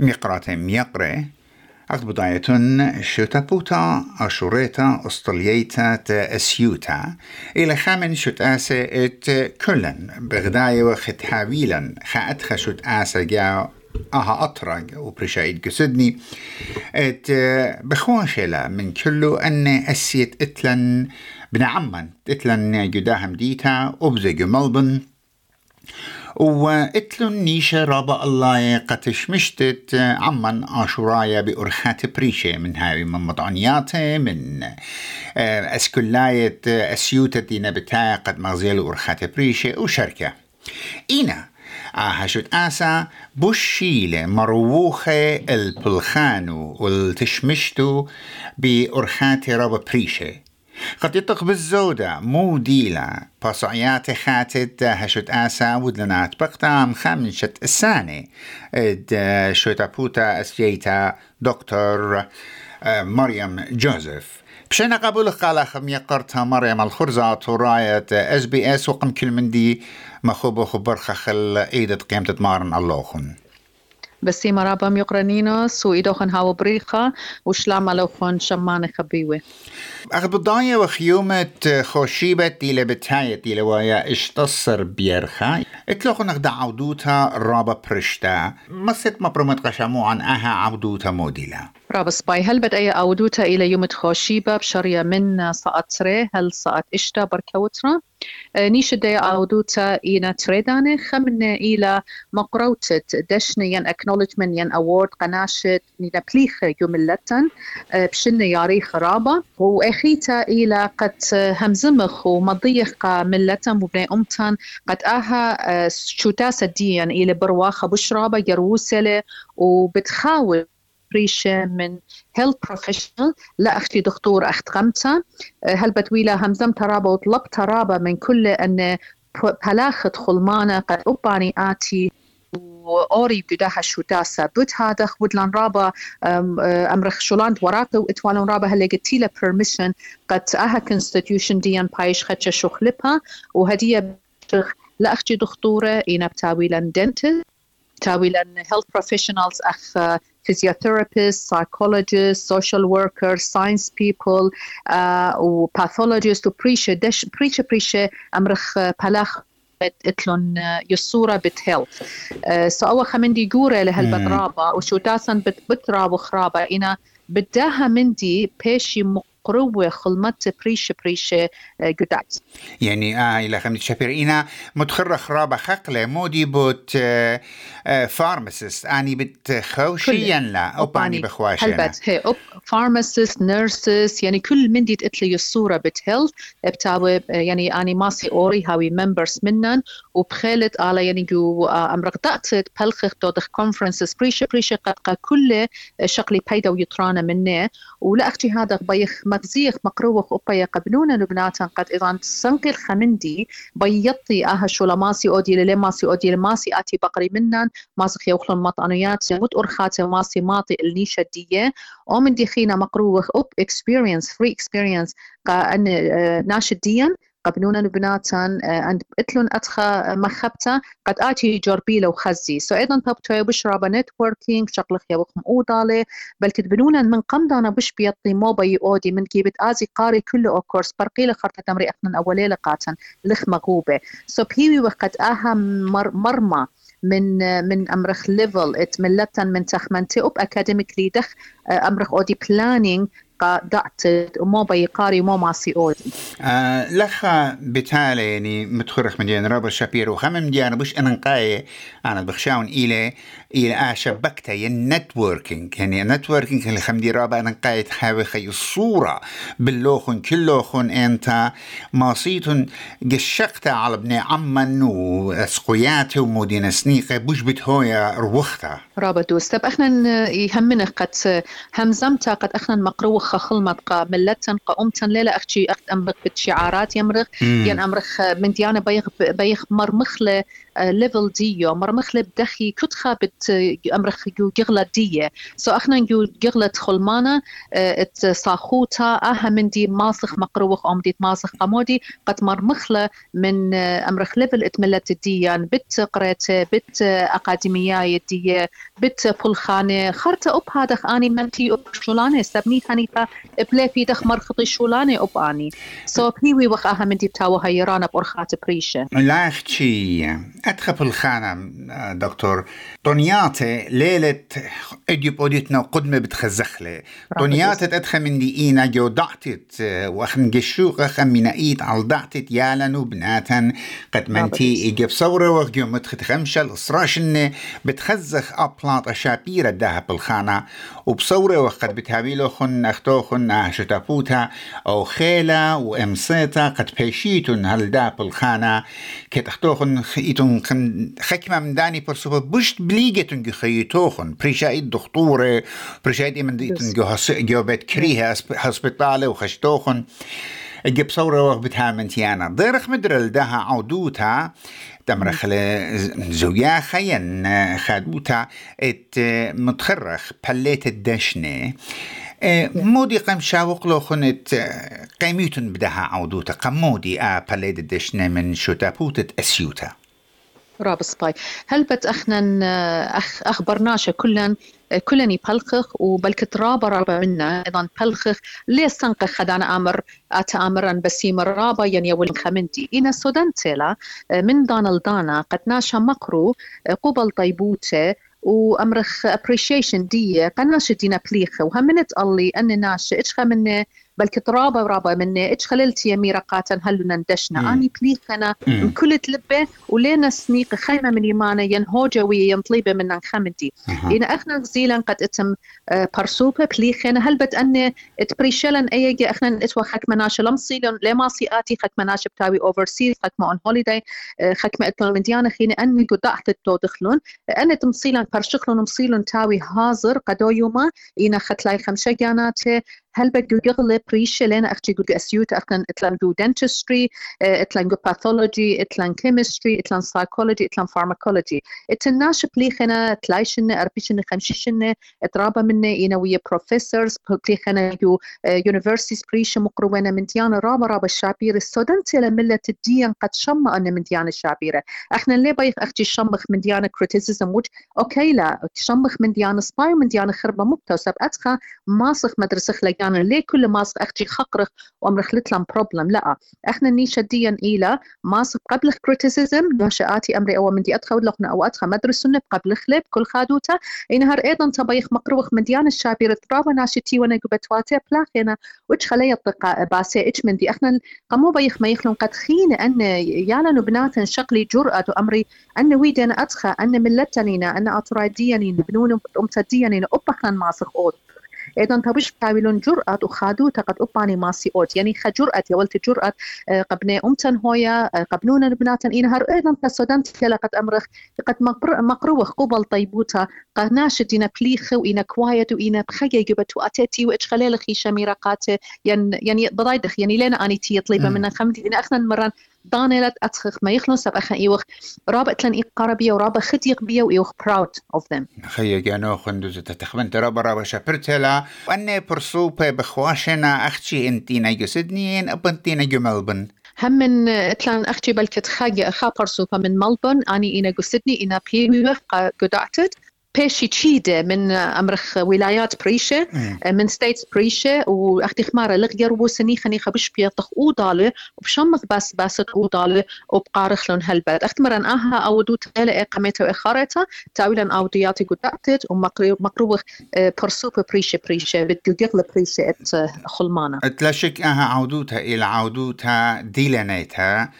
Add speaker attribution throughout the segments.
Speaker 1: ميقرة ميقرة أخذ بداية شوتابوتا أشوريتا أسطليتا أسيوتا. إلى خامن شوت آسة إت كلن بغداية وخت حاويلا خاتخ شوت آسة جا أها أطرق وبرشايد قسدني إت بخواشلا من كله أن أسيت إتلن بن عمان إتلن جداهم ديتا أبزق ملبن. وقتلو النيشة رابا الله قتش مشتت عمن آشورايا بأرخات بريشة من هاي من مضعنياته من آه، أسكلاية أسيوتة دينا بتاعي قد مغزيل أرخات بريشة وشركة. إينا هشت آسا بوشيلة مرووخة البلخانو والتشمشتو بأرخات رابا بريشة. قد يطق بالزودة. مو ديلا بصعيات خاتت هشت آسا ودلنات بقتام خمشت السانة. إد شوتا بوتا أسجيتا دكتور آه، مريم جوزيف. بشينا قبول قال خمية قرتها مريم الخرزة راية إس بي إس وقم كل من دي مخوبو خبر خخل ايدة قيمة مارن اللوخن.
Speaker 2: بسي مرابم يقرنينوس وإيدوخن هاو بريخة وشلام لوخن شمان خبيوه
Speaker 1: أخذ بضايا وخيومة خوشيبة دي بتاية دي ويا اشتصر بيرخا اتلوخن اخد عودوتا رابا برشتا مست مبرمت قشامو عن أها عودوتا موديلا
Speaker 2: رابا سباي هل بد اي عودوتا إلى يوم خوشيبة بشرية من ساعت ري هل ساعت اشتا بركوترا نيش دي عودوتا إينا تريداني خمنا إلى مقروتت دشنيا acknowledgement ين award قناشت نينا بليخة يوملتن بشن ياري خرابة وإخيتا إلى قد همزمخ ومضيخ ملتن وبني أمتن قد آها شوتاسة ديان إلى برواخة بشرابة يروسلة وبتخاول بريشة من هيلث بروفيشنال لا أختي دكتور أخت خمسة هل بتويلة همزم ترابة وطلب ترابة من كل أن بلاخت خلمانة قد أباني آتي وأوري بداها شو تاسا بوت هذا ودلان رابا أمرخ شولان وراك وإتوالون رابا هل قلتي له permission قد أها constitution ديان بايش خدشة شخلبها وهدية لا أختي دكتورة إنا بتاويلا دنتل تاويلا health professionals أخ physiotherapists, psychologists, social workers, science people, uh, وpathologists وبريشة دش بريشة بريشة أمرخ بلاخ اتلون يصورة بتهيلث سو أول خمندي جورة لهالبترابة وشو تاسن بتراب وخرابة إنا بداها مندي بيشي قروة خلمت بريشة بريشة قدات
Speaker 1: يعني آه إلى خمدي شابير متخرة خرابة خقلة مودي بوت آه آه فارماسيست أني بتخوشيا لا؟ أو باني بخواشي
Speaker 2: هلبت. هي أوب فارماسيست نيرسز يعني كل من دي تقتلي الصورة بتهيلث بتاوي يعني أني ماسي أوري هاوي ممبرز منن. وبخالت على يعني جو أمرق دقت بلخخ دودخ كونفرنسز بريشة بريشة قد كل شقلي بيدا ويطرانا منه. ولا أختي هذا بيخ مغزيخ مقروخ أوبايا قبلونا لبناتا قد إذا سنقل خمندي بيطي أها شو لماسي أودي للي ماسي أودي لماسي آتي بقري منن ماسخ يوخلون مطعنيات مت أرخات ماسي ماطي النيشة دي أو من دي خينا مقروخ أوب experience free experience قا أن ناشد ديان قبلونا بناتن عند اتلون اتخا مخبتا. قد اتي جربي لو خزي سو أيضا بابتوي بشرابا نتوركينج شغل خيا وخم اودالي بل كتبنونا من قمدانا بش بيطي موبا اودي من كيبت ازي قاري كل أو كورس برقي لخرطة تمري اخنا اولي لقاتن. لخ مغوبة. سو بيوي وقت اهم مر مرمى من من امرخ ليفل ات. ملتن من تخمنتي اوب اكاديميكلي دخ امرخ اودي بلانينج دعت ومو بيقاري ومو ماسي اودي
Speaker 1: آه لخا بالتالي يعني متخرخ من ديان رابر شابير وخمم ديان بش انقاي أنا بخشاون إلى إلى آشا بكتا ين نتوركينج يعني نتوركينج اللي خمدي رابا انقاي تحاول خي الصورة باللوخن كلوخن أنت ماسيتن قشقتا على ابن عمن واسقياته ومدينة سنيقة بوش بتهويا روختا.
Speaker 2: رابا دوست. طب إحنا يهمنا قد همزمتا قد إحنا مقروخ وخا خلمت قا ملتن قا أمتن ليلة أختي أخت أمرخ بتشعارات يمرخ ين أمرخ من ديانة بيخ بيخ مرمخلة ليفل ديو مرمخلة بدخي كتخا بت أمرخ جو جغلة دية. سو أخنا جو جغلة خلمانة ات صاخوتا أها من دي ماسخ مقروخ أم دي ماسخ قمودي. قد مرمخلة من أمرخ ليفل اتملت الديان بت قريت بت أكاديمية دي بت بلخانة خرطة أب هذا أني منتي أب شولانة. سبني خنيفة بلا في دخ مرخطي شولانة أب أني. سو بيوي وخ أها من دي بتاوه هيرانا بأرخات بريشة.
Speaker 1: لا أختي أدخل الخانة دكتور. طنياتي ليلة اديو بوديتنا قدمة بتخزخلة. طنياتي أدخل من دي إينا جو دعتت وأخن جشوق أخن من إيد على دعتت يالن وبناتن قد منتي إجي بصورة وخجو مدخت خمشة الإصراشن بتخزخ أبلاط أشابيرة داها بالخانة وبصورة وقد بتهابيلو خن أختو خن شتابوتا أو خيلة وإمسيتا قد بيشيتون هل دا بالخانة كت أختو خن خكمة من داني برسوبة بشت بليجتون خيتوخن بريشايد دكتورة بريشايد إمن ديتون جو بيت كريها هسبيطالة وخشتوخن جيب صورة وقبتها من تيانا. ضيرخ مدرل دها عودوتا. تمرخ زويا خين خادوتا. ات متخرخ بليت الدشنة. مودي قم شاوق لو خنت قيميتن بدها عودوتا. قمودي آ بليت الدشنة من شتابوتة أسيوتا.
Speaker 2: راب سباي. هل بت أخنا أخ أخبرناش كلن كلني بلخخ وبلك ترابا رابا منا أيضا بلخخ. ليه سنق خدانا آمر اتامرا بسيم الرابا يعني ولن خمنتي إنا السودان تيلا من دانا لدانا قد ناشا مقرو قبل طيبوته وأمرخ ابريشيشن دي قناش دينا بليخه وهمنت الله أن ناش اتش من بلكي ترابة ورابة مني إتش خللتي يمي رقاتا هلو ندشنا آني بليخنا من كل تلبة ولينا سنيق خيمة من يمانا ينهوجة ويا ينطليبة من خمدي. إن أخنا زيلا قد إتم برسوبة بليخنا هل بت أني اتبريشلن أيجي أخنا إتوا خك مناش لمصيلن لما سياتي خك مناش بتاوي اوفرسيز خك ما اون هوليداي خك ما اتلون من ديانا خيني. أني قدعت التو دخلون. أنا تمصيلن برشخلون مصيلن تاوي هازر قدو يوما. إنا ختلاي خمسة جاناتي. هل بدو يغلب ريشة لنا أختي قد أسيوت أخن إتلان جو dentistry إتلان جو pathology إتلان chemistry إتلان psychology إتلان pharmacology. إتناش بليخنا تلايشن أربيشن خمشيشن إترابا منا ويا professors بليخنا جو universities بريشة مقرونا من ديانة رابا رابا الشابير السودان تلا ملة الدين قد شمع أن من ديانة الشابيرة إحنا ليه بايخ أختي شمخ من criticism وج؟ أوكي لا شمخ من ديانة سباي من ديانة خربة مبتوسب. أتخا ماسخ مدرسة خلق يعني ليه كل ماسك أختي خقرخ وأمرخ لتلم بروبلم لا إحنا نيشا ديا إلى ماسك قبل كريتيسيزم نشاتي أمري أو من دي أدخل لخنا أو أدخل مدرسة قبل خلب كل خادوتا. إنهار أيضا تبايخ مقروخ من ديان الشابير ترابا ناشتي وأنا قبتواتي بلاخينا وش خلي الطقاء باسي إتش من دي؟ إحنا قمو بايخ ما يخلون قد خين أن يالا نبنات شقلي جرأة أمري أن ويدنا أدخل أن ملتنينا أن اطراديانين بنون امتديانين ابخنا ماسخ أوت. أيضا تبش تعملون جرأة وخادو تقد أباني ماسي أوت. يعني خجرأة يا ولت جرأة قبني أمتن هويا قبنون بناتن إنهار. أيضا كسودان تلا قد أمرخ قد مقروخ قبل طيبوتا. قد ناشدين بليخ وإنا كوايت وإنا بخيا جبتو أتيتي وإتش خلال خي شميرقات يعني يعني بضايدخ. يعني لنا أني تي طليبة من خمدي. إن أخنا مران دانيلت أتخخ ما يخلون سب أخن إيوخ رابع تلن إيق قربية ورابع خديق بيا وإيوخ proud of them.
Speaker 1: خيا جانو خندوز تتخبن ترابا رابا شابرتلا. وأني برسوبة بخواشنا أختي انتينا جسدنين أبنتينا جملبن
Speaker 2: هم من أتلان أختي بلكت خاجة خا برسوبة من ملبون آني إنا قصدني إنا بيوخ قدعتت. بيشي تشيدة من أمرخ ولايات بريشة من ستيتس بريشة وأختي خمارة لغير وسني خني خبش بيطخ أوضالة وبشمخ بس بس أوضالة وبقارخ لون هالبلد أخت مرن أها أو دو تغيلة إقامتها وإخارتها تاويلا أودياتي قدعتت ومقروبخ برسوبة بريشة بريشة بتقلق بريشة إت خلمانة
Speaker 1: تلاشك أها عودوتها إلى عودوتها ديلانيتها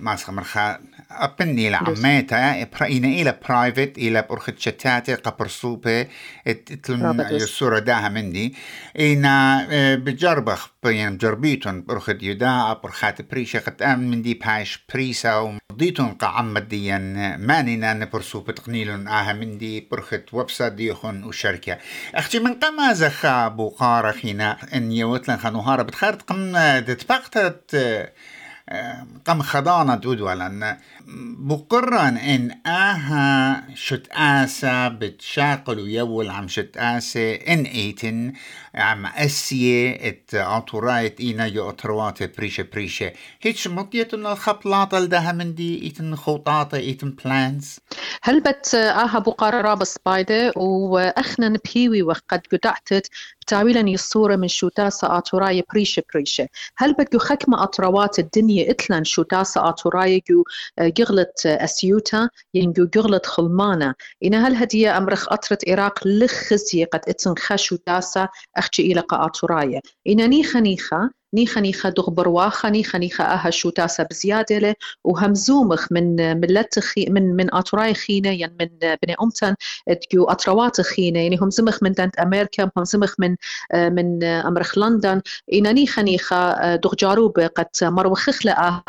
Speaker 1: ماسخ مرخا أبني لعميتا إنا إلى برايفت إلى برخة شتاتي قبرصوبة إتلن الصورة داها مندي إنا آه، بجربخ يعني جربيتون برخة يدا برخات بريشة قد أم مندي بايش بريسا وضيتون قعمد ديان مانينا نبرصوبة تقنيلون آها مندي برخة وبسا ديخون وشركة. أختي من قما زخا بوقارة خينا إن يوتلن خانوهارة بتخارت قم تتبقتت قم خضانة دودولا بقرن إن آها شت آسا بتشاقل ويول عم شت آسا إن إيتن عم أسية إت عطورايت إينا يو أتروات بريشة بريشة. هيتش مطيتن الخبلاطة لدها من دي إيتن خوطاطة إيتن بلانز
Speaker 2: هل بت آها بقرارة بسبايدة وأخنا نبهيوي وقد قدعتت بتاويلا الصورة من شو تاسا آتوراي بريشة بريشة. هل بدو خكمة أطروات الدنيا إتلان شو تاسا آتوراي جو قغلت أسيوتا ينجو قغلت خلمانا. إن هل هدية أمرخ أطرت إراق لخزي قد إتن خشو تاسا أخشي إلى قاطراية إن نيخا نيخا نيخا نيخا دغبر واخا نيخا نيخا آها شو تاسا بزيادة له. وهمزومخ من من لتخي من من أطراي خينة يعني من بني أمتن تجو أطروات خينة. يعني هم زمخ من دنت أمريكا هم زمخ من من امرخ لندن. إن نيخا نيخا دغ جاروب قد مروخخ لآها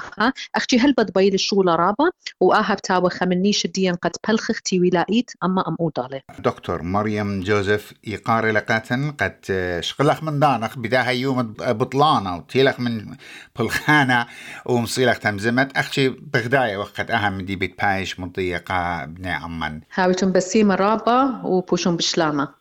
Speaker 2: أختي هل بد بيل الشغل رابا؟ وآها بتاوخ من نيش الدين قد بلخختي ولايت أما أم اوضالي
Speaker 1: دكتور مريم جوزيف يقاري لقاتن قد شغلخ من دانخ بداها يوم بطلانة. وتيلخ من بلخانة ومصيلخ تمزمت. أخشي بغداية وقت أهم دي بيت بايش مضيقة بني عمان.
Speaker 2: هاويتم بسيمة رابا وبوشم بشلامة.